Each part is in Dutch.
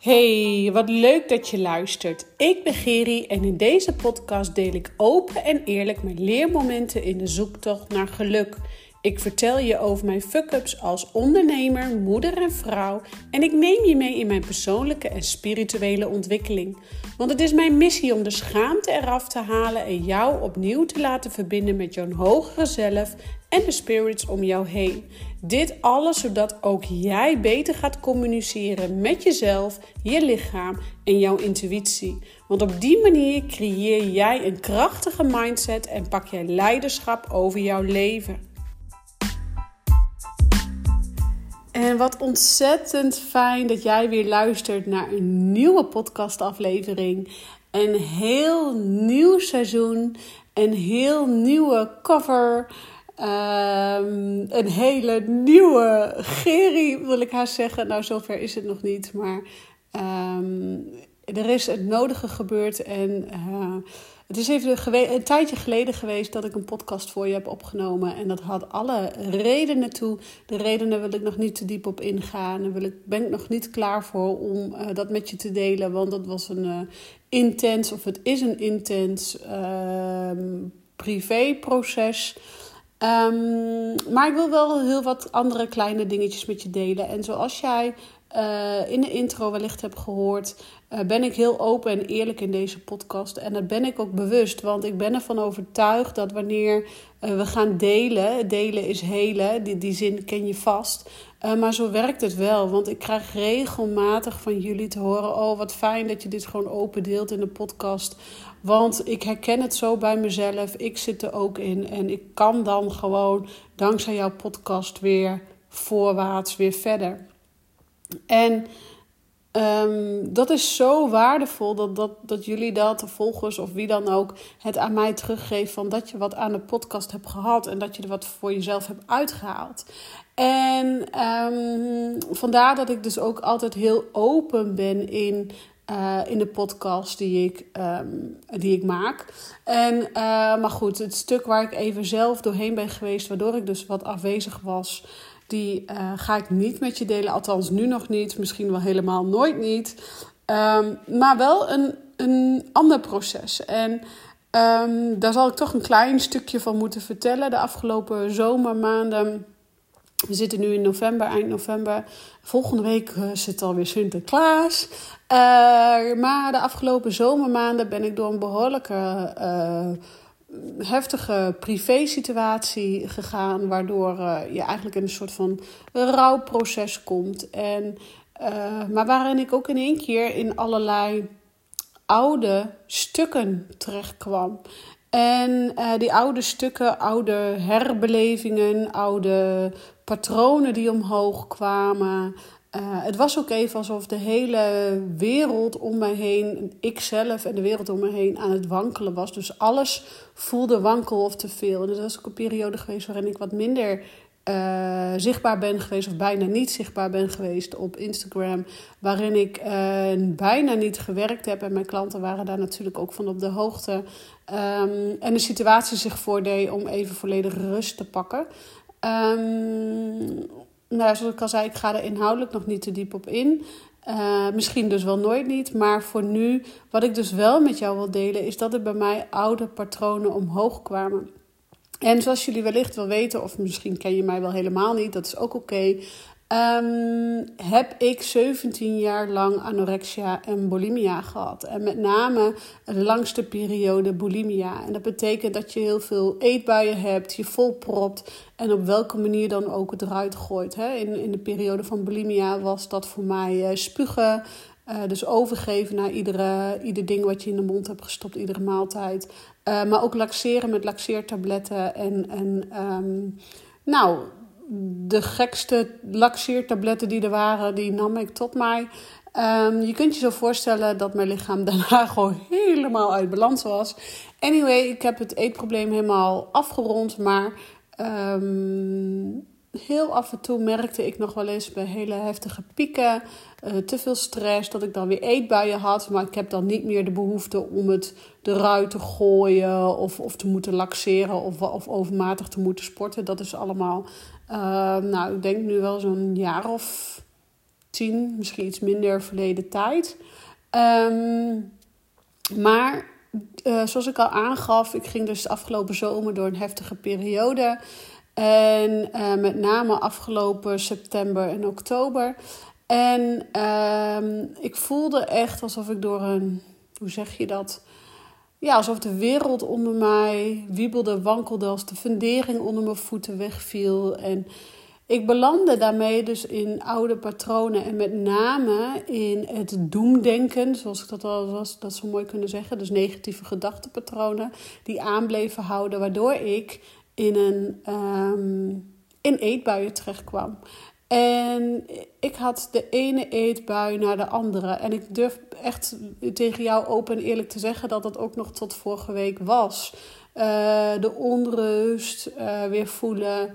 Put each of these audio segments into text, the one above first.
Hey, wat leuk dat je luistert. Ik ben Geri en in deze podcast deel ik open en eerlijk mijn leermomenten in de zoektocht naar geluk. Ik vertel je over mijn fuck-ups als ondernemer, moeder en vrouw en ik neem je mee in mijn persoonlijke en spirituele ontwikkeling. Want het is mijn missie om de schaamte eraf te halen en jou opnieuw te laten verbinden met jouw hogere zelf en de spirits om jou heen. Dit alles zodat ook jij beter gaat communiceren met jezelf, je lichaam en jouw intuïtie. Want op die manier creëer jij een krachtige mindset en pak jij leiderschap over jouw leven. En wat ontzettend fijn dat jij weer luistert naar een nieuwe podcastaflevering. Een heel nieuw seizoen, een heel nieuwe cover. Um, een hele nieuwe Geri, wil ik haar zeggen. Nou, zover is het nog niet, maar um, er is het nodige gebeurd. En uh, het is even een tijdje geleden geweest dat ik een podcast voor je heb opgenomen. En dat had alle redenen toe. De redenen wil ik nog niet te diep op ingaan. Daar wil ik, ben ik nog niet klaar voor om uh, dat met je te delen. Want dat was een uh, intens, of het is een intens uh, privéproces. Um, maar ik wil wel heel wat andere kleine dingetjes met je delen. En zoals jij uh, in de intro wellicht hebt gehoord, uh, ben ik heel open en eerlijk in deze podcast. En dat ben ik ook bewust, want ik ben ervan overtuigd dat wanneer uh, we gaan delen, delen is helen, die, die zin ken je vast. maar zo werkt het wel, want ik krijg regelmatig van jullie te horen: Oh, wat fijn dat je dit gewoon open deelt in de podcast. Want ik herken het zo bij mezelf. Ik zit er ook in. En ik kan dan gewoon dankzij jouw podcast weer voorwaarts, weer verder. En um, dat is zo waardevol dat, dat, dat jullie dat, de volgers of wie dan ook, het aan mij teruggeeft van dat je wat aan de podcast hebt gehad en dat je er wat voor jezelf hebt uitgehaald. En um, vandaar dat ik dus ook altijd heel open ben in uh, in de podcast die ik, um, die ik maak. En, uh, maar goed, het stuk waar ik even zelf doorheen ben geweest, waardoor ik dus wat afwezig was, die uh, ga ik niet met je delen. Althans, nu nog niet. Misschien wel helemaal nooit niet. Um, maar wel een, een ander proces. En um, daar zal ik toch een klein stukje van moeten vertellen. De afgelopen zomermaanden we zitten nu in november, eind november. Volgende week zit alweer Sinterklaas. Uh, maar de afgelopen zomermaanden ben ik door een behoorlijke heftige privé-situatie gegaan. Waardoor je eigenlijk in een soort van rouwproces komt. En, maar waarin ik ook in één keer in allerlei oude stukken terechtkwam. En uh, die oude stukken, oude herbelevingen, oude patronen die omhoog kwamen. Uh, het was ook even alsof de hele wereld om mij heen, ikzelf en de wereld om me heen aan het wankelen was. Dus alles voelde wankel of te veel. En dat was ook een periode geweest waarin ik wat minder uh, zichtbaar ben geweest, of bijna niet zichtbaar ben geweest op Instagram. Waarin ik uh, bijna niet gewerkt heb. En mijn klanten waren daar natuurlijk ook van op de hoogte. Um, en de situatie zich voordeed om even volledig rust te pakken. Um, nou, zoals ik al zei, ik ga er inhoudelijk nog niet te diep op in. Uh, misschien dus wel nooit niet. Maar voor nu, wat ik dus wel met jou wil delen, is dat er bij mij oude patronen omhoog kwamen. En zoals jullie wellicht wel weten, of misschien ken je mij wel helemaal niet, dat is ook oké. Um, heb ik 17 jaar lang anorexia en bulimia gehad. En met name de langste periode bulimia. En dat betekent dat je heel veel eetbuien hebt, je volpropt en op welke manier dan ook het eruit gooit. Hè. In, in de periode van bulimia was dat voor mij uh, spugen. Uh, dus overgeven naar iedere, ieder ding wat je in de mond hebt gestopt, iedere maaltijd. Uh, maar ook laxeren met laxeertabletten en, en um, nou, de gekste laxeertabletten die er waren, die nam ik tot mij. Um, je kunt je zo voorstellen dat mijn lichaam daarna gewoon helemaal uit balans was. Anyway, ik heb het eetprobleem helemaal afgerond, maar um, heel af en toe merkte ik nog wel eens bij hele heftige pieken, uh, te veel stress, dat ik dan weer eetbuien had. Maar ik heb dan niet meer de behoefte om het eruit te gooien of, of te moeten laxeren of, of overmatig te moeten sporten. Dat is allemaal uh, nou, ik denk nu wel zo'n jaar of tien, misschien iets minder verleden tijd. Ehm, maar uh, zoals ik al aangaf, ik ging dus de afgelopen zomer door een heftige periode. En uh, met name afgelopen september en oktober. En uh, ik voelde echt alsof ik door een, hoe zeg je dat? Ja, alsof de wereld onder mij wiebelde, wankelde, als de fundering onder mijn voeten wegviel. En ik belandde daarmee dus in oude patronen en met name in het doemdenken, zoals ik dat al was, dat zo mooi kunnen zeggen. Dus negatieve gedachtenpatronen die aanbleven houden, waardoor ik in een um, in eetbuien terecht kwam. En ik had de ene eetbui naar de andere. En ik durf echt tegen jou open en eerlijk te zeggen dat dat ook nog tot vorige week was. Uh, de onrust uh, weer voelen.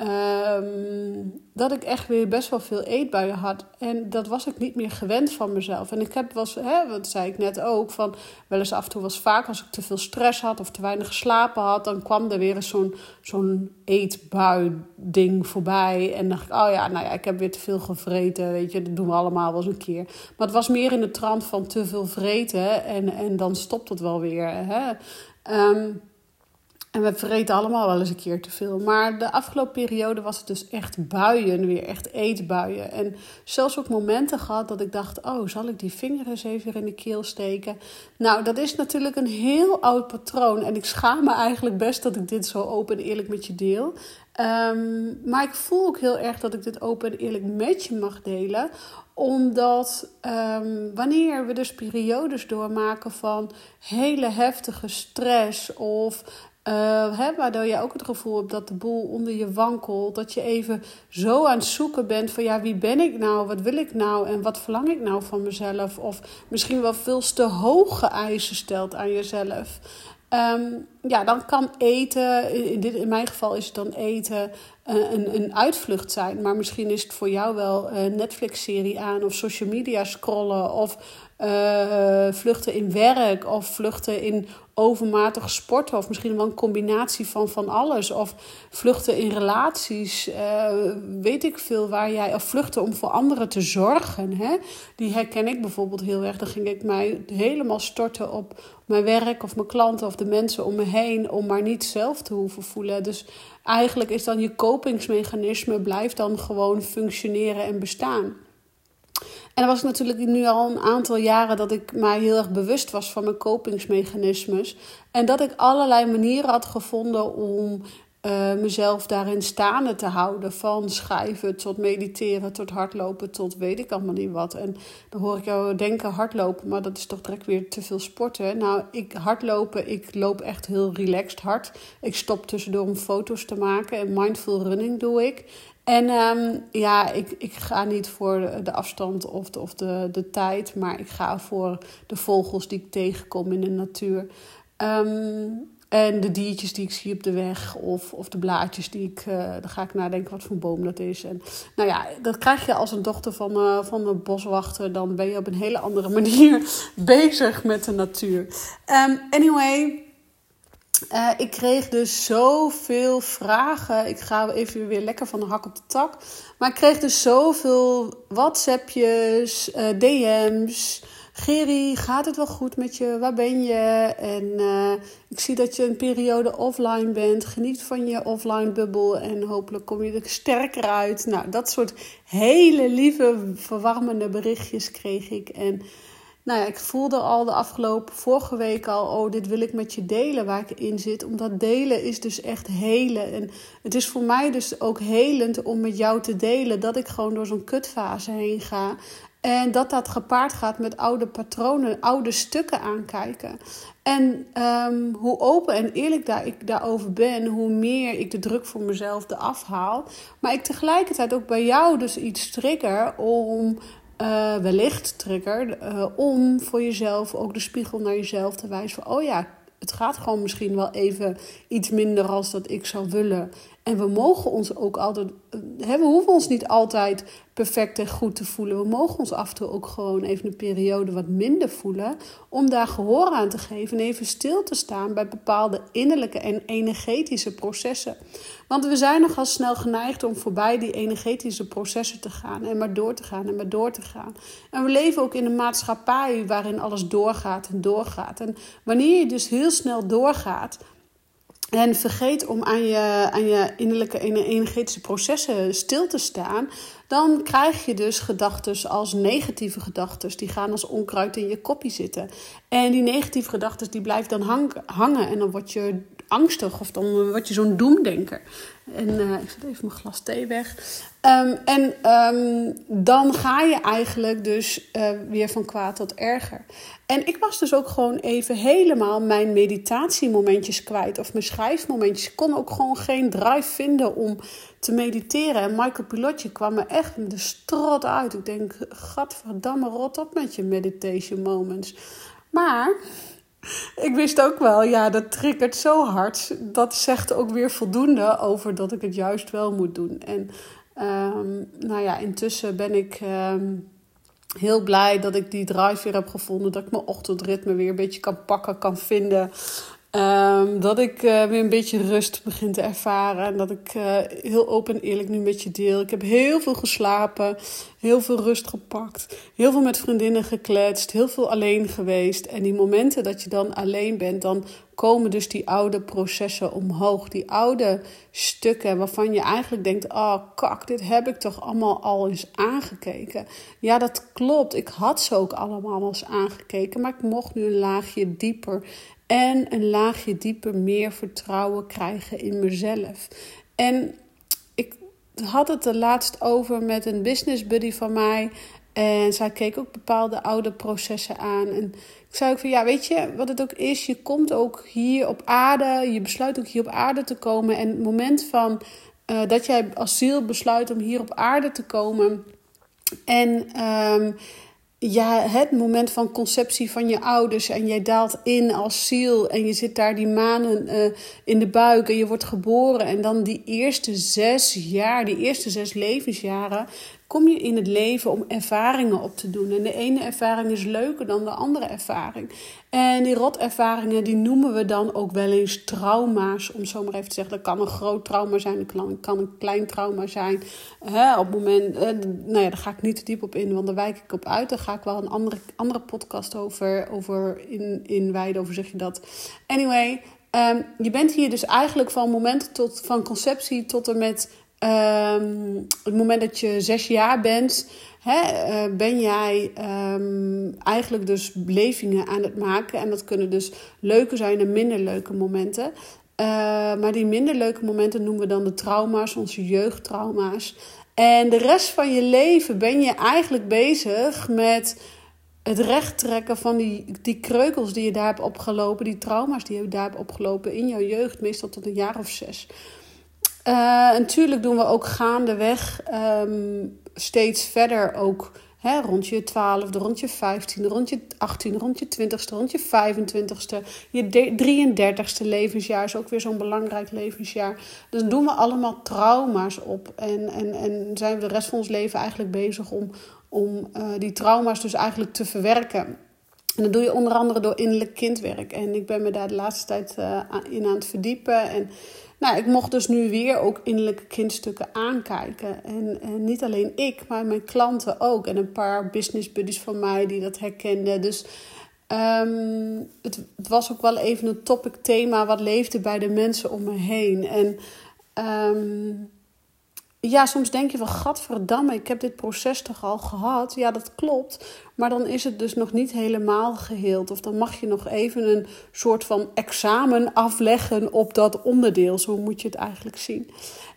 Um, dat ik echt weer best wel veel eetbuien had. En dat was ik niet meer gewend van mezelf. En ik heb was, hè, wat zei ik net ook, van wel eens af en toe was vaak als ik te veel stress had of te weinig geslapen had, dan kwam er weer zo'n zo'n eetbui-ding voorbij. En dacht ik, oh ja, nou ja, ik heb weer te veel gevreten, weet je, dat doen we allemaal wel eens een keer. Maar het was meer in de trant van te veel vreten en, en dan stopt het wel weer. Hè. Um, en we vreten allemaal wel eens een keer te veel. Maar de afgelopen periode was het dus echt buien, weer echt eetbuien. En zelfs ook momenten gehad dat ik dacht: oh, zal ik die vinger eens even in de keel steken? Nou, dat is natuurlijk een heel oud patroon. En ik schaam me eigenlijk best dat ik dit zo open en eerlijk met je deel. Um, maar ik voel ook heel erg dat ik dit open en eerlijk met je mag delen omdat um, wanneer we dus periodes doormaken van hele heftige stress of hè, waardoor je ook het gevoel hebt dat de boel onder je wankelt. Dat je even zo aan het zoeken bent van ja, wie ben ik nou? Wat wil ik nou? En wat verlang ik nou van mezelf? Of misschien wel veel te hoge eisen stelt aan jezelf. Um, ja, dan kan eten, in, dit, in mijn geval is het dan eten, uh, een, een uitvlucht zijn. Maar misschien is het voor jou wel een Netflix-serie aan, of social media scrollen, of uh, vluchten in werk, of vluchten in overmatig sporten. Of misschien wel een combinatie van van alles. Of vluchten in relaties. Uh, weet ik veel waar jij. Of vluchten om voor anderen te zorgen. Hè? Die herken ik bijvoorbeeld heel erg. Dan ging ik mij helemaal storten op mijn werk of mijn klanten of de mensen om me heen. Om maar niet zelf te hoeven voelen. Dus eigenlijk is dan je kopingsmechanisme blijft dan gewoon functioneren en bestaan. En dat was natuurlijk nu al een aantal jaren dat ik mij heel erg bewust was van mijn kopingsmechanismes. En dat ik allerlei manieren had gevonden om uh, mezelf daarin staande te houden. Van schrijven tot mediteren, tot hardlopen, tot weet ik allemaal niet wat. En dan hoor ik jou denken hardlopen, maar dat is toch direct weer te veel sporten. Nou, ik hardlopen, ik loop echt heel relaxed hard. Ik stop tussendoor om foto's te maken en mindful running doe ik. En um, ja, ik, ik ga niet voor de afstand of de, of de, de tijd, maar ik ga voor de vogels die ik tegenkom in de natuur. Um, en de diertjes die ik zie op de weg of, of de blaadjes die ik... Uh, dan ga ik nadenken wat voor boom dat is. En nou ja, dat krijg je als een dochter van, uh, van een boswachter. Dan ben je op een hele andere manier bezig met de natuur. Um, anyway, uh, ik kreeg dus zoveel vragen. Ik ga even weer lekker van de hak op de tak. Maar ik kreeg dus zoveel WhatsAppjes, uh, DM's. Gerry, gaat het wel goed met je? Waar ben je? En uh, ik zie dat je een periode offline bent. Geniet van je offline bubbel en hopelijk kom je er sterker uit. Nou, dat soort hele lieve, verwarmende berichtjes kreeg ik. En nou ja, ik voelde al de afgelopen vorige week al, oh, dit wil ik met je delen waar ik in zit. Omdat delen is dus echt helen. En het is voor mij dus ook helend om met jou te delen dat ik gewoon door zo'n kutfase heen ga. En dat dat gepaard gaat met oude patronen, oude stukken aankijken. En um, hoe open en eerlijk daar ik daarover ben, hoe meer ik de druk voor mezelf eraf haal. Maar ik tegelijkertijd ook bij jou dus iets trigger om uh, wellicht trigger uh, om voor jezelf ook de spiegel naar jezelf te wijzen van oh ja, het gaat gewoon misschien wel even iets minder als dat ik zou willen. En we mogen ons ook altijd, we hoeven ons niet altijd perfect en goed te voelen. We mogen ons af en toe ook gewoon even een periode wat minder voelen. Om daar gehoor aan te geven en even stil te staan bij bepaalde innerlijke en energetische processen. Want we zijn nogal snel geneigd om voorbij die energetische processen te gaan. En maar door te gaan en maar door te gaan. En we leven ook in een maatschappij waarin alles doorgaat en doorgaat. En wanneer je dus heel snel doorgaat en vergeet om aan je, aan je innerlijke energetische processen stil te staan, dan krijg je dus gedachten als negatieve gedachten. Die gaan als onkruid in je kopje zitten. En die negatieve gedachten die blijven dan hangen en dan word je angstig of dan word je zo'n doemdenker. En uh, ik zet even mijn glas thee weg. Um, en um, dan ga je eigenlijk dus uh, weer van kwaad tot erger. En ik was dus ook gewoon even helemaal mijn meditatiemomentjes kwijt. Of mijn schrijfmomentjes. Ik kon ook gewoon geen drive vinden om te mediteren. En Michael Pilotje kwam me echt de strot uit. Ik denk, gadverdamme, rot op met je meditation moments. Maar ik wist ook wel, ja, dat triggert zo hard. Dat zegt ook weer voldoende over dat ik het juist wel moet doen. En um, nou ja, intussen ben ik um, heel blij dat ik die drive weer heb gevonden. Dat ik mijn ochtendritme weer een beetje kan pakken, kan vinden. Um, dat ik uh, weer een beetje rust begin te ervaren. En dat ik uh, heel open en eerlijk nu met je deel. Ik heb heel veel geslapen, heel veel rust gepakt, heel veel met vriendinnen gekletst, heel veel alleen geweest. En die momenten dat je dan alleen bent, dan komen dus die oude processen omhoog. Die oude stukken waarvan je eigenlijk denkt: oh kak, dit heb ik toch allemaal al eens aangekeken. Ja, dat klopt. Ik had ze ook allemaal eens aangekeken, maar ik mocht nu een laagje dieper en een laagje dieper meer vertrouwen krijgen in mezelf. En ik had het er laatst over met een business buddy van mij. En zij keek ook bepaalde oude processen aan. En ik zei ook van ja, weet je wat het ook is? Je komt ook hier op aarde. Je besluit ook hier op aarde te komen. En het moment van uh, dat jij als ziel besluit om hier op aarde te komen. En um, ja, het moment van conceptie van je ouders en jij daalt in als ziel en je zit daar die manen uh, in de buik en je wordt geboren. En dan die eerste zes jaar, die eerste zes levensjaren, kom je in het leven om ervaringen op te doen. En de ene ervaring is leuker dan de andere ervaring. En die rotervaringen, die noemen we dan ook wel eens trauma's. Om zo maar even te zeggen, dat kan een groot trauma zijn, dat kan een klein trauma zijn. Op het moment, eh, nou ja, daar ga ik niet te diep op in, want daar wijk ik op uit. Daar ga ik wel een andere, andere podcast over, over in, inwijden, over zeg je dat. Anyway, um, je bent hier dus eigenlijk van moment tot, van conceptie tot en met Um, het moment dat je zes jaar bent, hè, uh, ben jij um, eigenlijk dus belevingen aan het maken. En dat kunnen dus leuke zijn en minder leuke momenten. Uh, maar die minder leuke momenten noemen we dan de trauma's, onze jeugdtrauma's. En de rest van je leven ben je eigenlijk bezig met het recht trekken van die, die kreukels die je daar hebt opgelopen, die trauma's die je daar hebt opgelopen in jouw jeugd, meestal tot een jaar of zes. Uh, natuurlijk doen we ook gaandeweg um, steeds verder ook hè, rond je 12e, rond je 15e, rond je 18e, rond je 20ste, rond je 25ste. Je 33ste levensjaar is ook weer zo'n belangrijk levensjaar. Dus doen we allemaal trauma's op. En, en, en zijn we de rest van ons leven eigenlijk bezig om, om uh, die trauma's dus eigenlijk te verwerken. En dat doe je onder andere door innerlijk kindwerk. En ik ben me daar de laatste tijd uh, in aan het verdiepen. En nou, ik mocht dus nu weer ook innerlijke kindstukken aankijken. En, en, niet alleen ik, maar mijn klanten ook. En een paar business buddies van mij die dat herkenden. Dus um, het, was ook wel even een topic thema. Wat leefde bij de mensen om me heen? En um, ja, soms denk je van, gadverdamme, ik heb dit proces toch al gehad. Ja, dat klopt. Maar dan is het dus nog niet helemaal geheeld. Of dan mag je nog even een soort van examen afleggen op dat onderdeel. Zo moet je het eigenlijk zien.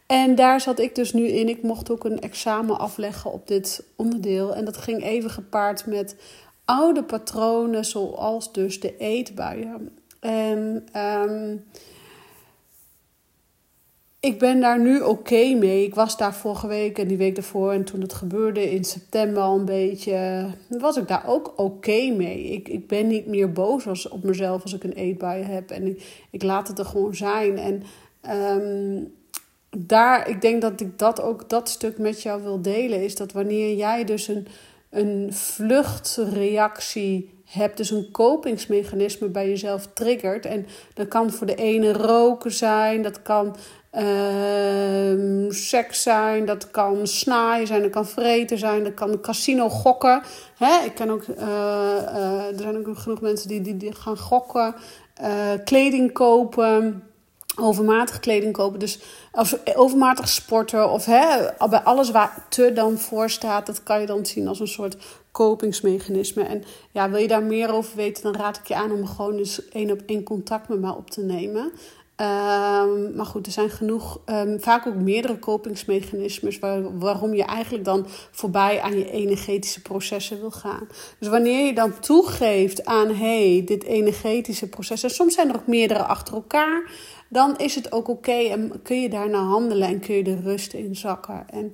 En daar zat ik dus nu in. Ik mocht ook een examen afleggen op dit onderdeel. En dat ging even gepaard met oude patronen, zoals dus de eetbuien. En... Um, ik ben daar nu oké mee. Ik was daar vorige week en die week daarvoor. En toen het gebeurde in september al een beetje. Was ik daar ook oké mee. Ik, ik ben niet meer boos als, op mezelf als ik een eetbui heb. En ik, ik laat het er gewoon zijn. En um, daar, ik denk dat ik dat ook dat stuk met jou wil delen. Is dat wanneer jij dus een, een vluchtreactie hebt, dus een kopingsmechanisme bij jezelf triggert. En dat kan voor de ene roken zijn, dat kan uh, seks zijn, dat kan snaaien zijn, dat kan vreten zijn, dat kan casino gokken. Hè? Ik ken ook, uh, uh, er zijn ook genoeg mensen die, die, die gaan gokken, eh, kleding kopen overmatig kleding kopen. Dus of overmatig sporten of hè, bij alles waar te dan voor staat, dat kan je dan zien als een soort kopingsmechanisme. En ja, wil je daar meer over weten, dan raad ik je aan om gewoon eens één op één contact met mij op te nemen. Um, maar goed, er zijn genoeg, um, vaak ook meerdere kopingsmechanismes waar, waarom je eigenlijk dan voorbij aan je energetische processen wil gaan. Dus wanneer je dan toegeeft aan hey, dit energetische proces, en soms zijn er ook meerdere achter elkaar, dan is het ook oké en kun je daarna handelen en kun je de rust in zakken. En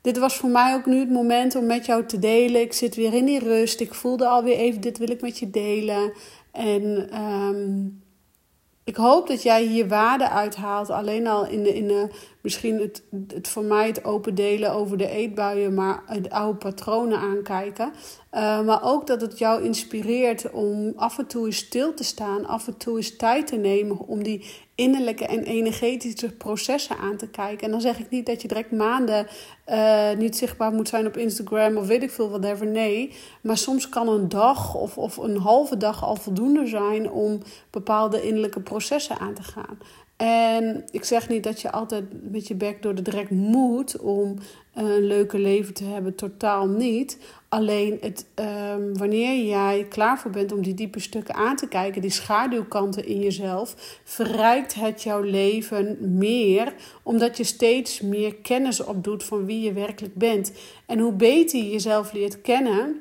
dit was voor mij ook nu het moment om met jou te delen. Ik zit weer in die rust. Ik voelde alweer even, dit wil ik met je delen. En um, ik hoop dat jij hier waarde uithaalt. Alleen al in de, in de misschien het, het voor mij het open delen over de eetbuien, maar het oude patronen aankijken. Uh, maar ook dat het jou inspireert om af en toe eens stil te staan, af en toe eens tijd te nemen om die innerlijke en energetische processen aan te kijken. En dan zeg ik niet dat je direct maanden uh, niet zichtbaar moet zijn op Instagram of weet ik veel, whatever. Nee, maar soms kan een dag of, of een halve dag al voldoende zijn om bepaalde innerlijke processen aan te gaan. En ik zeg niet dat je altijd met je bek door de drek moet om een leuke leven te hebben. Totaal niet. Alleen het, um, wanneer jij klaar voor bent om die diepe stukken aan te kijken, die schaduwkanten in jezelf, verrijkt het jouw leven meer, omdat je steeds meer kennis opdoet van wie je werkelijk bent. En hoe beter je jezelf leert kennen,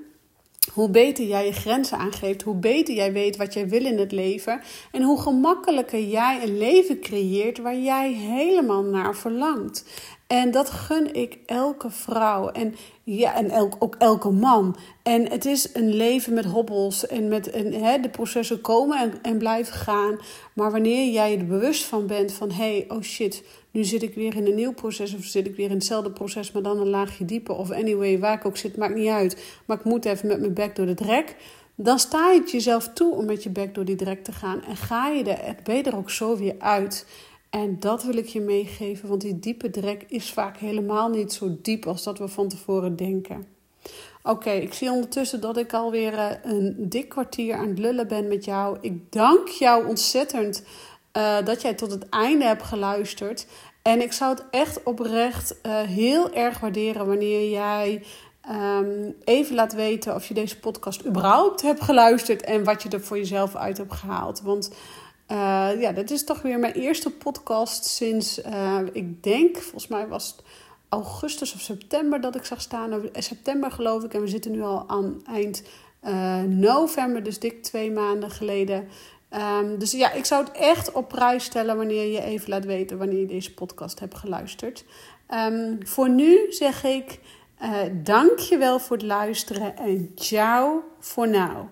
hoe beter jij je grenzen aangeeft, hoe beter jij weet wat jij wil in het leven en hoe gemakkelijker jij een leven creëert waar jij helemaal naar verlangt. En dat gun ik elke vrouw en, ja, en elk, ook elke man. En het is een leven met hobbels en met een, hè, de processen komen en, en blijven gaan. Maar wanneer jij er bewust van bent van hé, hey, oh shit, nu zit ik weer in een nieuw proces of zit ik weer in hetzelfde proces, maar dan een laagje dieper. Of anyway, waar ik ook zit, maakt niet uit. Maar ik moet even met mijn bek door de drek. Dan sta je het jezelf toe om met je bek door die drek te gaan. En ga je er, ben je er ook zo weer uit. En dat wil ik je meegeven, want die diepe drek is vaak helemaal niet zo diep als dat we van tevoren denken. Oké, ik zie ondertussen dat ik alweer uh, een dik kwartier aan het lullen ben met jou. Ik dank jou ontzettend uh, dat jij tot het einde hebt geluisterd. En ik zou het echt oprecht uh, heel erg waarderen wanneer jij um, even laat weten of je deze podcast überhaupt hebt geluisterd en wat je er voor jezelf uit hebt gehaald. Want uh, ja, dit is toch weer mijn eerste podcast sinds, uh, ik denk, volgens mij was het augustus of september dat ik zag staan. September geloof ik. En we zitten nu al aan eind november, dus dik twee maanden geleden. Um, dus ja, ik zou het echt op prijs stellen wanneer je even laat weten wanneer je deze podcast hebt geluisterd. Um, voor nu zeg ik dank je voor het luisteren en ciao voor nu.